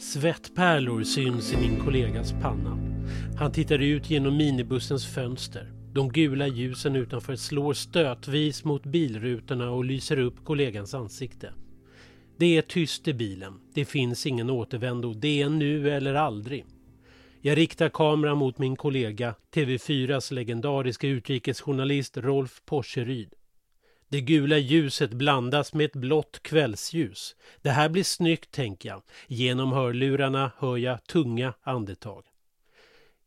Svettpärlor syns i min kollegas panna. Han tittar ut genom minibussens fönster. De gula ljusen utanför slår stötvis mot bilrutorna och lyser upp kollegans ansikte. Det är tyst i bilen. Det finns ingen återvändo. Det är nu eller aldrig. Jag riktar kameran mot min kollega, TV4s legendariska utrikesjournalist Rolf Porseryd. Det gula ljuset blandas med ett blått kvällsljus. Det här blir snyggt, tänker jag. Genom hörlurarna hör jag tunga andetag.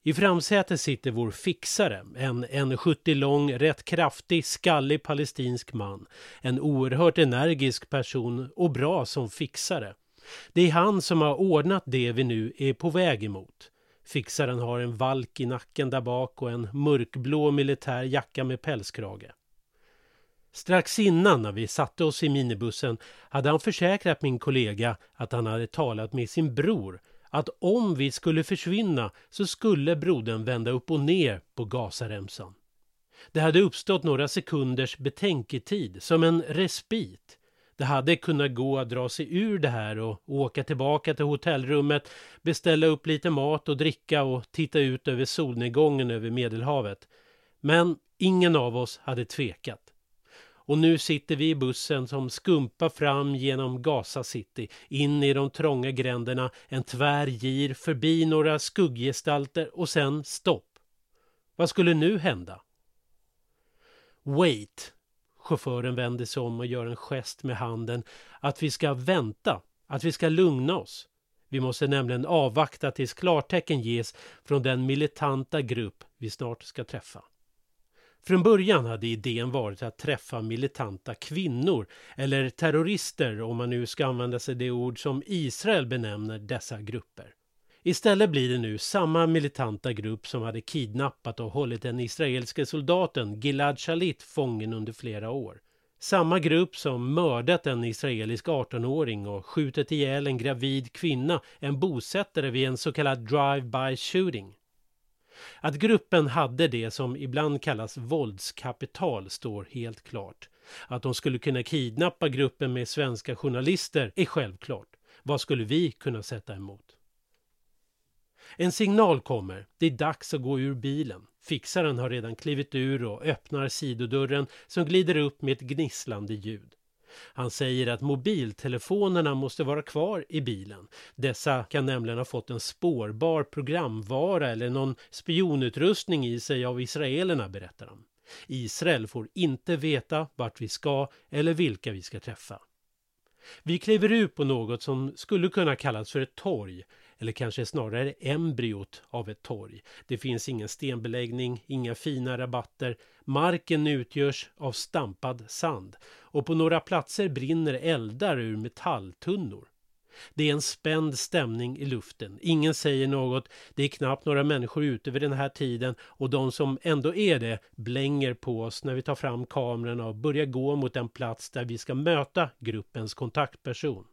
I framsätet sitter vår fixare, en 1,70 lång, rätt kraftig, skallig palestinsk man. En oerhört energisk person och bra som fixare. Det är han som har ordnat det vi nu är på väg emot. Fixaren har en valk i nacken där bak och en mörkblå militär jacka med pälskrage. Strax innan när vi satte oss i minibussen hade han försäkrat min kollega att han hade talat med sin bror att om vi skulle försvinna så skulle brodern vända upp och ner på Gazaremsan. Det hade uppstått några sekunders betänketid som en respit. Det hade kunnat gå att dra sig ur det här och åka tillbaka till hotellrummet, beställa upp lite mat och dricka och titta ut över solnedgången över Medelhavet. Men ingen av oss hade tvekat. Och nu sitter vi i bussen som skumpar fram genom Gaza City, in i de trånga gränderna, en tvär gir, förbi några skugggestalter och sen stopp. Vad skulle nu hända? Wait! Chauffören vänder sig om och gör en gest med handen att vi ska vänta, att vi ska lugna oss. Vi måste nämligen avvakta tills klartecken ges från den militanta grupp vi snart ska träffa. Från början hade idén varit att träffa militanta kvinnor eller terrorister om man nu ska använda sig det ord som Israel benämner dessa grupper. Istället blir det nu samma militanta grupp som hade kidnappat och hållit den israeliske soldaten Gilad Shalit fången under flera år. Samma grupp som mördat en israelisk 18-åring och skjutit ihjäl en gravid kvinna, en bosättare vid en så kallad drive-by shooting. Att gruppen hade det som ibland kallas våldskapital står helt klart. Att de skulle kunna kidnappa gruppen med svenska journalister är självklart. Vad skulle vi kunna sätta emot? En signal kommer. Det är dags att gå ur bilen. Fixaren har redan klivit ur och öppnar sidodörren som glider upp med ett gnisslande ljud. Han säger att mobiltelefonerna måste vara kvar i bilen. Dessa kan nämligen ha fått en spårbar programvara eller någon spionutrustning i sig av israelerna, berättar han. Israel får inte veta vart vi ska eller vilka vi ska träffa. Vi kliver ut på något som skulle kunna kallas för ett torg eller kanske snarare embryot av ett torg. Det finns ingen stenbeläggning, inga fina rabatter. Marken utgörs av stampad sand och på några platser brinner eldar ur metalltunnor. Det är en spänd stämning i luften. Ingen säger något. Det är knappt några människor ute vid den här tiden och de som ändå är det blänger på oss när vi tar fram kamerorna och börjar gå mot den plats där vi ska möta gruppens kontaktperson.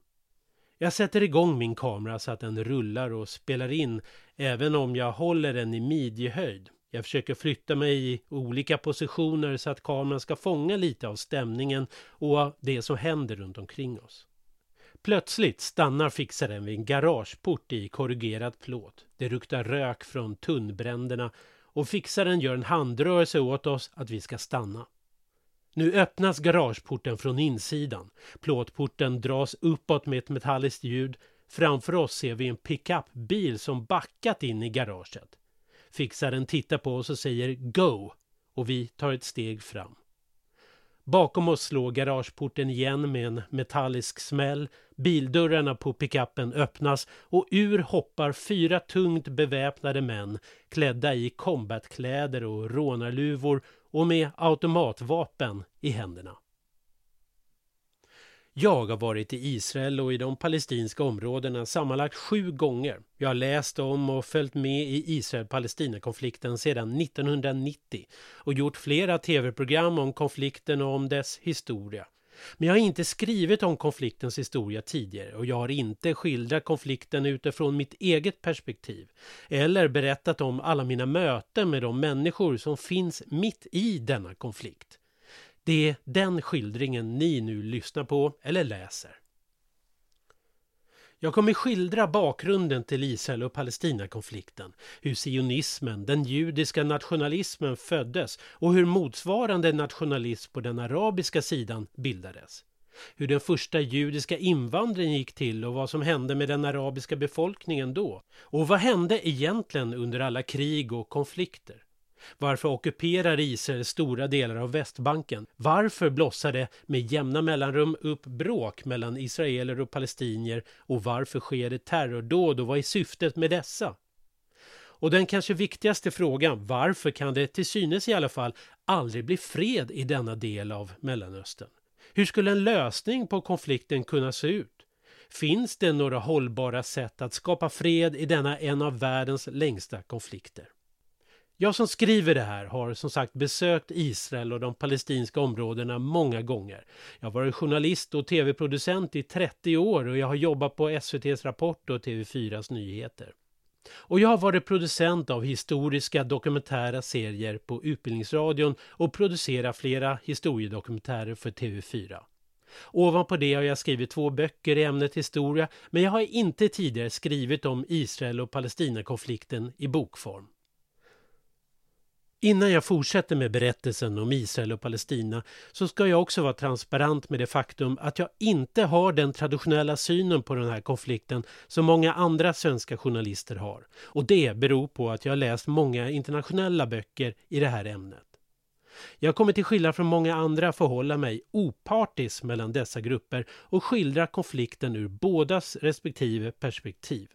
Jag sätter igång min kamera så att den rullar och spelar in även om jag håller den i midjehöjd. Jag försöker flytta mig i olika positioner så att kameran ska fånga lite av stämningen och det som händer runt omkring oss. Plötsligt stannar fixaren vid en garageport i korrugerad plåt. Det ruktar rök från tunnbränderna och fixaren gör en handrörelse åt oss att vi ska stanna. Nu öppnas garageporten från insidan. Plåtporten dras uppåt med ett metalliskt ljud. Framför oss ser vi en pickupbil som backat in i garaget. Fixaren tittar på oss och säger Go! Och vi tar ett steg fram. Bakom oss slår garageporten igen med en metallisk smäll. Bildörrarna på pickuppen öppnas och ur hoppar fyra tungt beväpnade män klädda i combatkläder och rånarluvor och med automatvapen i händerna. Jag har varit i Israel och i de palestinska områdena sammanlagt sju gånger. Jag har läst om och följt med i Israel-Palestina-konflikten sedan 1990 och gjort flera tv-program om konflikten och om dess historia. Men jag har inte skrivit om konfliktens historia tidigare och jag har inte skildrat konflikten utifrån mitt eget perspektiv eller berättat om alla mina möten med de människor som finns mitt i denna konflikt. Det är den skildringen ni nu lyssnar på eller läser. Jag kommer skildra bakgrunden till Israel och Palestinakonflikten, hur sionismen, den judiska nationalismen föddes och hur motsvarande nationalism på den arabiska sidan bildades. Hur den första judiska invandringen gick till och vad som hände med den arabiska befolkningen då. Och vad hände egentligen under alla krig och konflikter? Varför ockuperar Israel stora delar av Västbanken? Varför blossar det med jämna mellanrum upp bråk mellan israeler och palestinier? Och varför sker det terrordåd och vad är syftet med dessa? Och den kanske viktigaste frågan, varför kan det till synes i alla fall aldrig bli fred i denna del av Mellanöstern? Hur skulle en lösning på konflikten kunna se ut? Finns det några hållbara sätt att skapa fred i denna en av världens längsta konflikter? Jag som skriver det här har som sagt besökt Israel och de palestinska områdena många gånger. Jag har varit journalist och tv-producent i 30 år och jag har jobbat på SVTs Rapport och TV4s nyheter. Och jag har varit producent av historiska dokumentära serier på Utbildningsradion och producerat flera historiedokumentärer för TV4. Ovanpå det har jag skrivit två böcker i ämnet historia men jag har inte tidigare skrivit om Israel och Palestinakonflikten i bokform. Innan jag fortsätter med berättelsen om Israel och Palestina så ska jag också vara transparent med det faktum att jag inte har den traditionella synen på den här konflikten som många andra svenska journalister har. Och det beror på att jag har läst många internationella böcker i det här ämnet. Jag kommer till skillnad från många andra förhålla mig opartisk mellan dessa grupper och skildra konflikten ur bådas respektive perspektiv.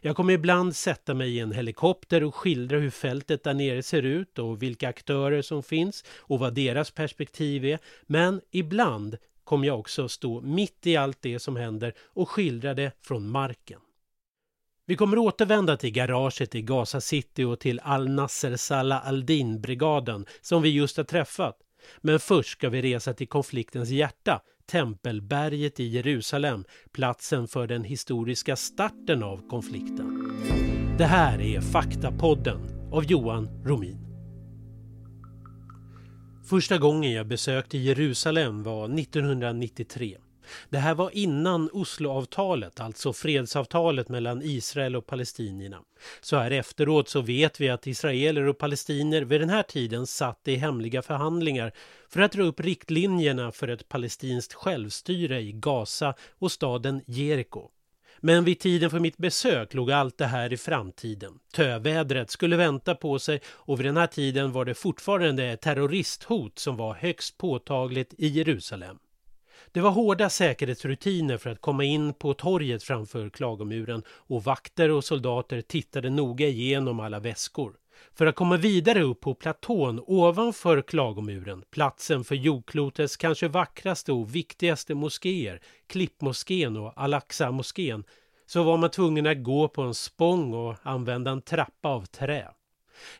Jag kommer ibland sätta mig i en helikopter och skildra hur fältet där nere ser ut och vilka aktörer som finns och vad deras perspektiv är. Men ibland kommer jag också stå mitt i allt det som händer och skildra det från marken. Vi kommer återvända till garaget i Gaza City och till Al-Nasser Salah al-Din-brigaden som vi just har träffat. Men först ska vi resa till konfliktens hjärta, Tempelberget i Jerusalem, platsen för den historiska starten av konflikten. Det här är Faktapodden av Johan Romin. Första gången jag besökte Jerusalem var 1993. Det här var innan Osloavtalet, alltså fredsavtalet mellan Israel och palestinierna. Så här efteråt så vet vi att israeler och palestinier vid den här tiden satt i hemliga förhandlingar för att dra upp riktlinjerna för ett palestinskt självstyre i Gaza och staden Jeriko. Men vid tiden för mitt besök låg allt det här i framtiden. Tövädret skulle vänta på sig och vid den här tiden var det fortfarande terroristhot som var högst påtagligt i Jerusalem. Det var hårda säkerhetsrutiner för att komma in på torget framför klagomuren och vakter och soldater tittade noga igenom alla väskor. För att komma vidare upp på platån ovanför klagomuren, platsen för jordklotets kanske vackraste och viktigaste moskéer, Klippmoskén och Al-Aqsa-moskén, så var man tvungen att gå på en spång och använda en trappa av trä.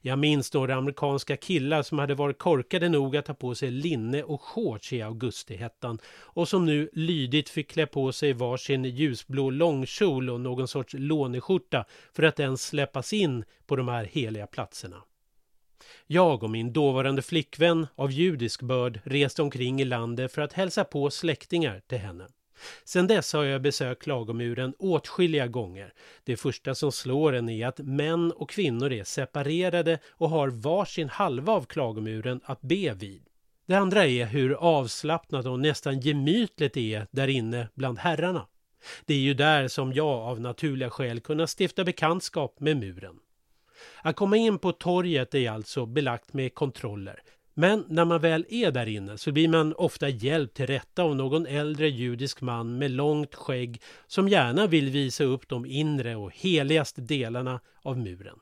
Jag minns några amerikanska killar som hade varit korkade nog att ta på sig linne och shorts i augustihettan och som nu lydigt fick klä på sig varsin ljusblå långkjol och någon sorts låneskjorta för att ens släppas in på de här heliga platserna. Jag och min dåvarande flickvän av judisk börd reste omkring i landet för att hälsa på släktingar till henne. Sedan dess har jag besökt klagomuren åtskilliga gånger. Det första som slår en är att män och kvinnor är separerade och har varsin halva av klagomuren att be vid. Det andra är hur avslappnat och nästan gemytligt det är där inne bland herrarna. Det är ju där som jag av naturliga skäl kunnat stifta bekantskap med muren. Att komma in på torget är alltså belagt med kontroller. Men när man väl är där inne så blir man ofta hjälpt till rätta av någon äldre judisk man med långt skägg som gärna vill visa upp de inre och heligaste delarna av muren.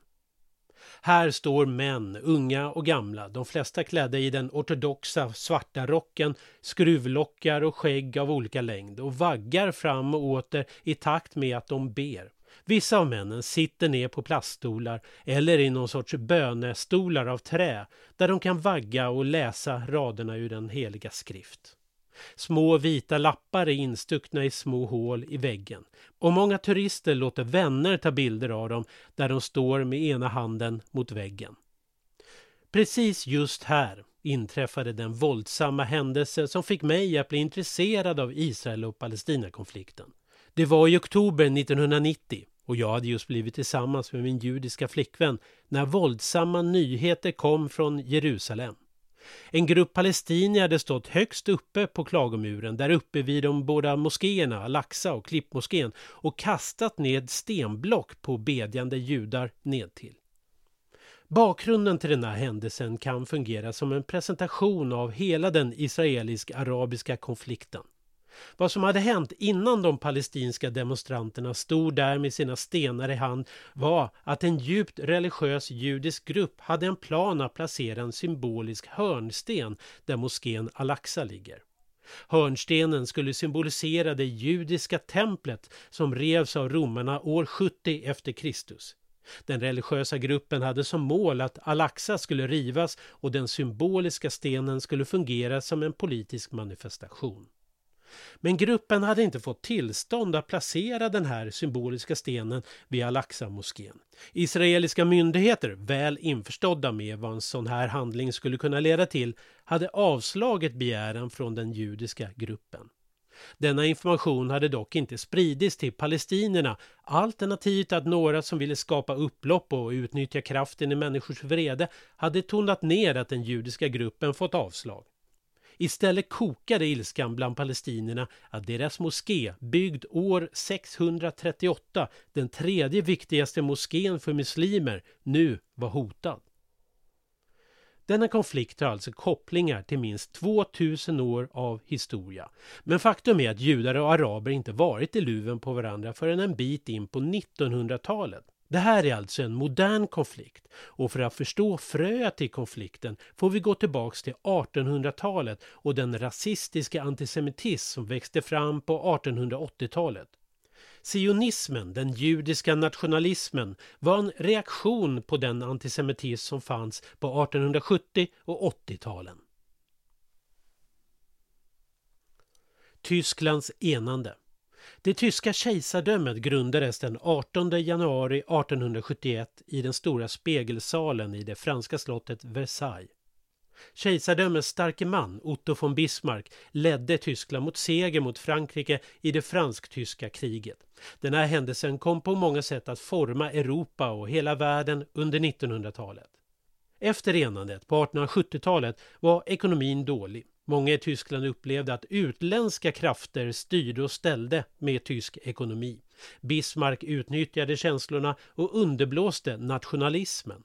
Här står män, unga och gamla, de flesta klädda i den ortodoxa svarta rocken, skruvlockar och skägg av olika längd och vaggar fram och åter i takt med att de ber. Vissa av männen sitter ner på plaststolar eller i någon sorts bönestolar av trä där de kan vagga och läsa raderna ur den heliga skrift. Små vita lappar är instuckna i små hål i väggen och många turister låter vänner ta bilder av dem där de står med ena handen mot väggen. Precis just här inträffade den våldsamma händelse som fick mig att bli intresserad av Israel och Palestinakonflikten. Det var i oktober 1990 och jag hade just blivit tillsammans med min judiska flickvän när våldsamma nyheter kom från Jerusalem. En grupp palestinier hade stått högst uppe på klagomuren där uppe vid de båda moskéerna, Al-Aqsa och Klippmoskén och kastat ned stenblock på bedjande judar nedtill. Bakgrunden till den här händelsen kan fungera som en presentation av hela den israelisk-arabiska konflikten. Vad som hade hänt innan de palestinska demonstranterna stod där med sina stenar i hand var att en djupt religiös judisk grupp hade en plan att placera en symbolisk hörnsten där moskén Al-Aqsa ligger. Hörnstenen skulle symbolisera det judiska templet som revs av romarna år 70 efter Kristus. Den religiösa gruppen hade som mål att Al-Aqsa skulle rivas och den symboliska stenen skulle fungera som en politisk manifestation. Men gruppen hade inte fått tillstånd att placera den här symboliska stenen vid Al-Aqsa-moskén. Israeliska myndigheter, väl införstådda med vad en sån här handling skulle kunna leda till, hade avslagit begäran från den judiska gruppen. Denna information hade dock inte spridits till palestinierna alternativt att några som ville skapa upplopp och utnyttja kraften i människors vrede hade tonat ner att den judiska gruppen fått avslag. Istället kokade ilskan bland palestinierna att deras moské, byggd år 638, den tredje viktigaste moskén för muslimer, nu var hotad. Denna konflikt har alltså kopplingar till minst 2000 år av historia. Men faktum är att judar och araber inte varit i luven på varandra förrän en bit in på 1900-talet. Det här är alltså en modern konflikt och för att förstå fröet till konflikten får vi gå tillbaks till 1800-talet och den rasistiska antisemitism som växte fram på 1880-talet. Sionismen, den judiska nationalismen, var en reaktion på den antisemitism som fanns på 1870 och 80-talen. Tysklands enande det tyska kejsardömet grundades den 18 januari 1871 i den stora spegelsalen i det franska slottet Versailles. Kejsardömets starke man, Otto von Bismarck, ledde Tyskland mot seger mot Frankrike i det fransk-tyska kriget. Den här händelsen kom på många sätt att forma Europa och hela världen under 1900-talet. Efter enandet på 1870-talet var ekonomin dålig. Många i Tyskland upplevde att utländska krafter styrde och ställde med tysk ekonomi. Bismarck utnyttjade känslorna och underblåste nationalismen.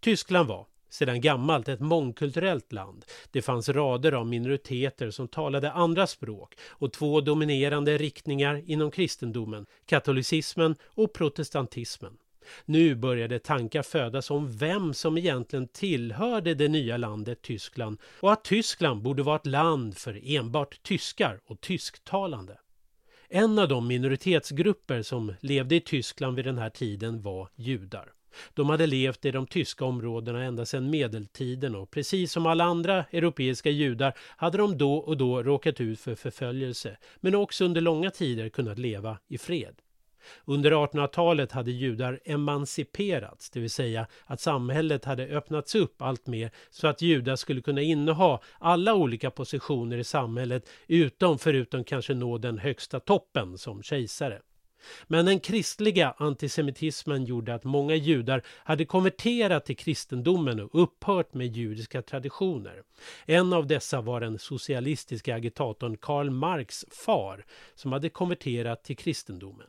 Tyskland var, sedan gammalt ett mångkulturellt land. Det fanns rader av minoriteter som talade andra språk och två dominerande riktningar inom kristendomen, katolicismen och protestantismen. Nu började tankar födas om vem som egentligen tillhörde det nya landet Tyskland och att Tyskland borde vara ett land för enbart tyskar och tysktalande. En av de minoritetsgrupper som levde i Tyskland vid den här tiden var judar. De hade levt i de tyska områdena ända sedan medeltiden och precis som alla andra europeiska judar hade de då och då råkat ut för förföljelse men också under långa tider kunnat leva i fred. Under 1800-talet hade judar emanciperats, det vill säga att samhället hade öppnats upp allt mer så att judar skulle kunna inneha alla olika positioner i samhället utom förutom kanske nå den högsta toppen som kejsare. Men den kristliga antisemitismen gjorde att många judar hade konverterat till kristendomen och upphört med judiska traditioner. En av dessa var den socialistiska agitatorn Karl Marx far som hade konverterat till kristendomen.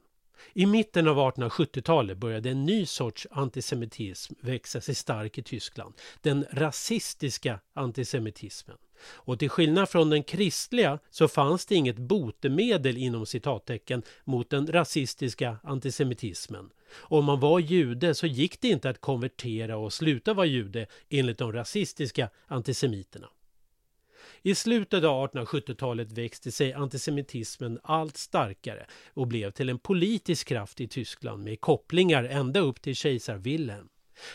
I mitten av 1870-talet började en ny sorts antisemitism växa sig stark i Tyskland. Den rasistiska antisemitismen. Och till skillnad från den kristliga så fanns det inget botemedel inom citattecken mot den rasistiska antisemitismen. Om man var jude så gick det inte att konvertera och sluta vara jude enligt de rasistiska antisemiterna. I slutet av 1870-talet växte sig antisemitismen allt starkare och blev till en politisk kraft i Tyskland med kopplingar ända upp till kejsar Wilhelm.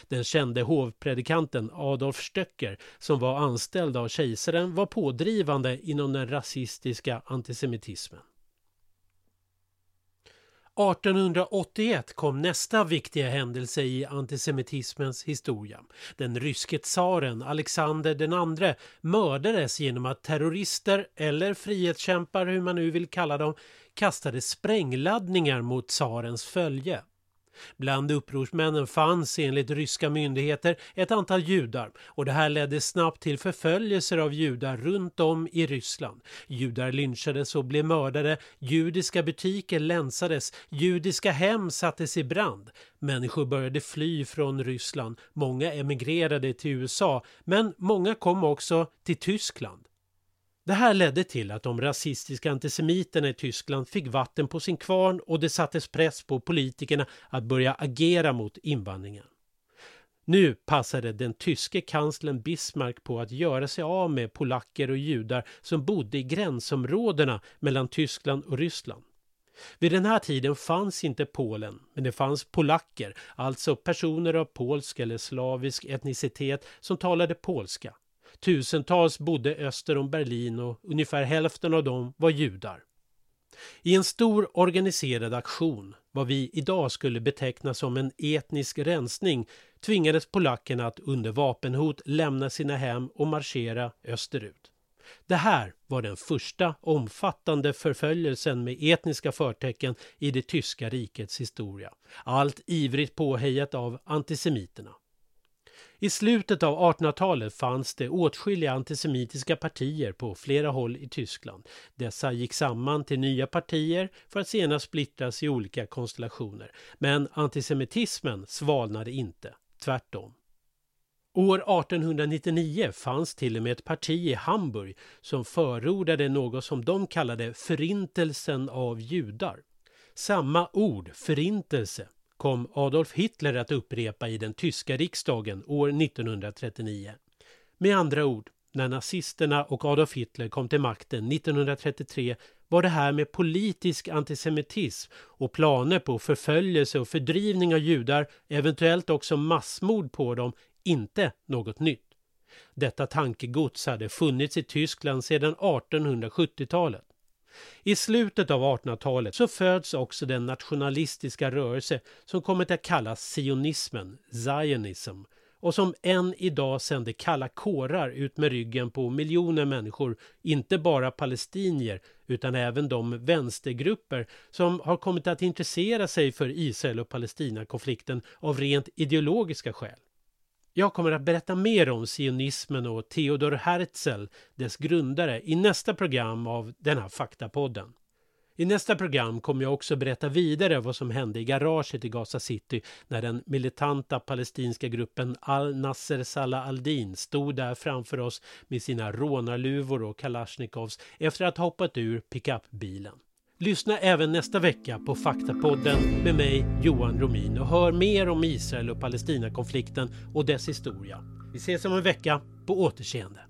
Den kände hovpredikanten Adolf Stöcker som var anställd av kejsaren var pådrivande inom den rasistiska antisemitismen. 1881 kom nästa viktiga händelse i antisemitismens historia. Den ryske tsaren Alexander II, mördades genom att terrorister eller frihetskämpar, hur man nu vill kalla dem, kastade sprängladdningar mot tsarens följe. Bland upprorsmännen fanns enligt ryska myndigheter ett antal judar och det här ledde snabbt till förföljelser av judar runt om i Ryssland. Judar lynchades och blev mördade, judiska butiker länsades, judiska hem sattes i brand. Människor började fly från Ryssland, många emigrerade till USA men många kom också till Tyskland. Det här ledde till att de rasistiska antisemiterna i Tyskland fick vatten på sin kvarn och det sattes press på politikerna att börja agera mot invandringen. Nu passade den tyske kanslern Bismarck på att göra sig av med polacker och judar som bodde i gränsområdena mellan Tyskland och Ryssland. Vid den här tiden fanns inte Polen, men det fanns polacker, alltså personer av polsk eller slavisk etnicitet som talade polska. Tusentals bodde öster om Berlin och ungefär hälften av dem var judar. I en stor organiserad aktion, vad vi idag skulle beteckna som en etnisk rensning, tvingades polackerna att under vapenhot lämna sina hem och marschera österut. Det här var den första omfattande förföljelsen med etniska förtecken i det tyska rikets historia. Allt ivrigt påhejat av antisemiterna. I slutet av 1800-talet fanns det åtskilliga antisemitiska partier på flera håll i Tyskland. Dessa gick samman till nya partier för att senare splittras i olika konstellationer. Men antisemitismen svalnade inte, tvärtom. År 1899 fanns till och med ett parti i Hamburg som förordade något som de kallade förintelsen av judar. Samma ord, förintelse, kom Adolf Hitler att upprepa i den tyska riksdagen år 1939. Med andra ord, när nazisterna och Adolf Hitler kom till makten 1933 var det här med politisk antisemitism och planer på förföljelse och fördrivning av judar, eventuellt också massmord på dem, inte något nytt. Detta tankegods hade funnits i Tyskland sedan 1870-talet. I slutet av 1800-talet så föds också den nationalistiska rörelse som kommit att kallas sionismen, zionism, och som än idag sänder kalla kårar ut med ryggen på miljoner människor, inte bara palestinier utan även de vänstergrupper som har kommit att intressera sig för Israel och Palestina-konflikten av rent ideologiska skäl. Jag kommer att berätta mer om sionismen och Theodor Herzl, dess grundare, i nästa program av den här Faktapodden. I nästa program kommer jag också berätta vidare vad som hände i garaget i Gaza City när den militanta palestinska gruppen Al-Nasser Salah al-Din stod där framför oss med sina rånarluvor och kalasjnikovs efter att ha hoppat ur pickupbilen. Lyssna även nästa vecka på Faktapodden med mig Johan Romin och hör mer om Israel och Palestinakonflikten och dess historia. Vi ses om en vecka. På återseende.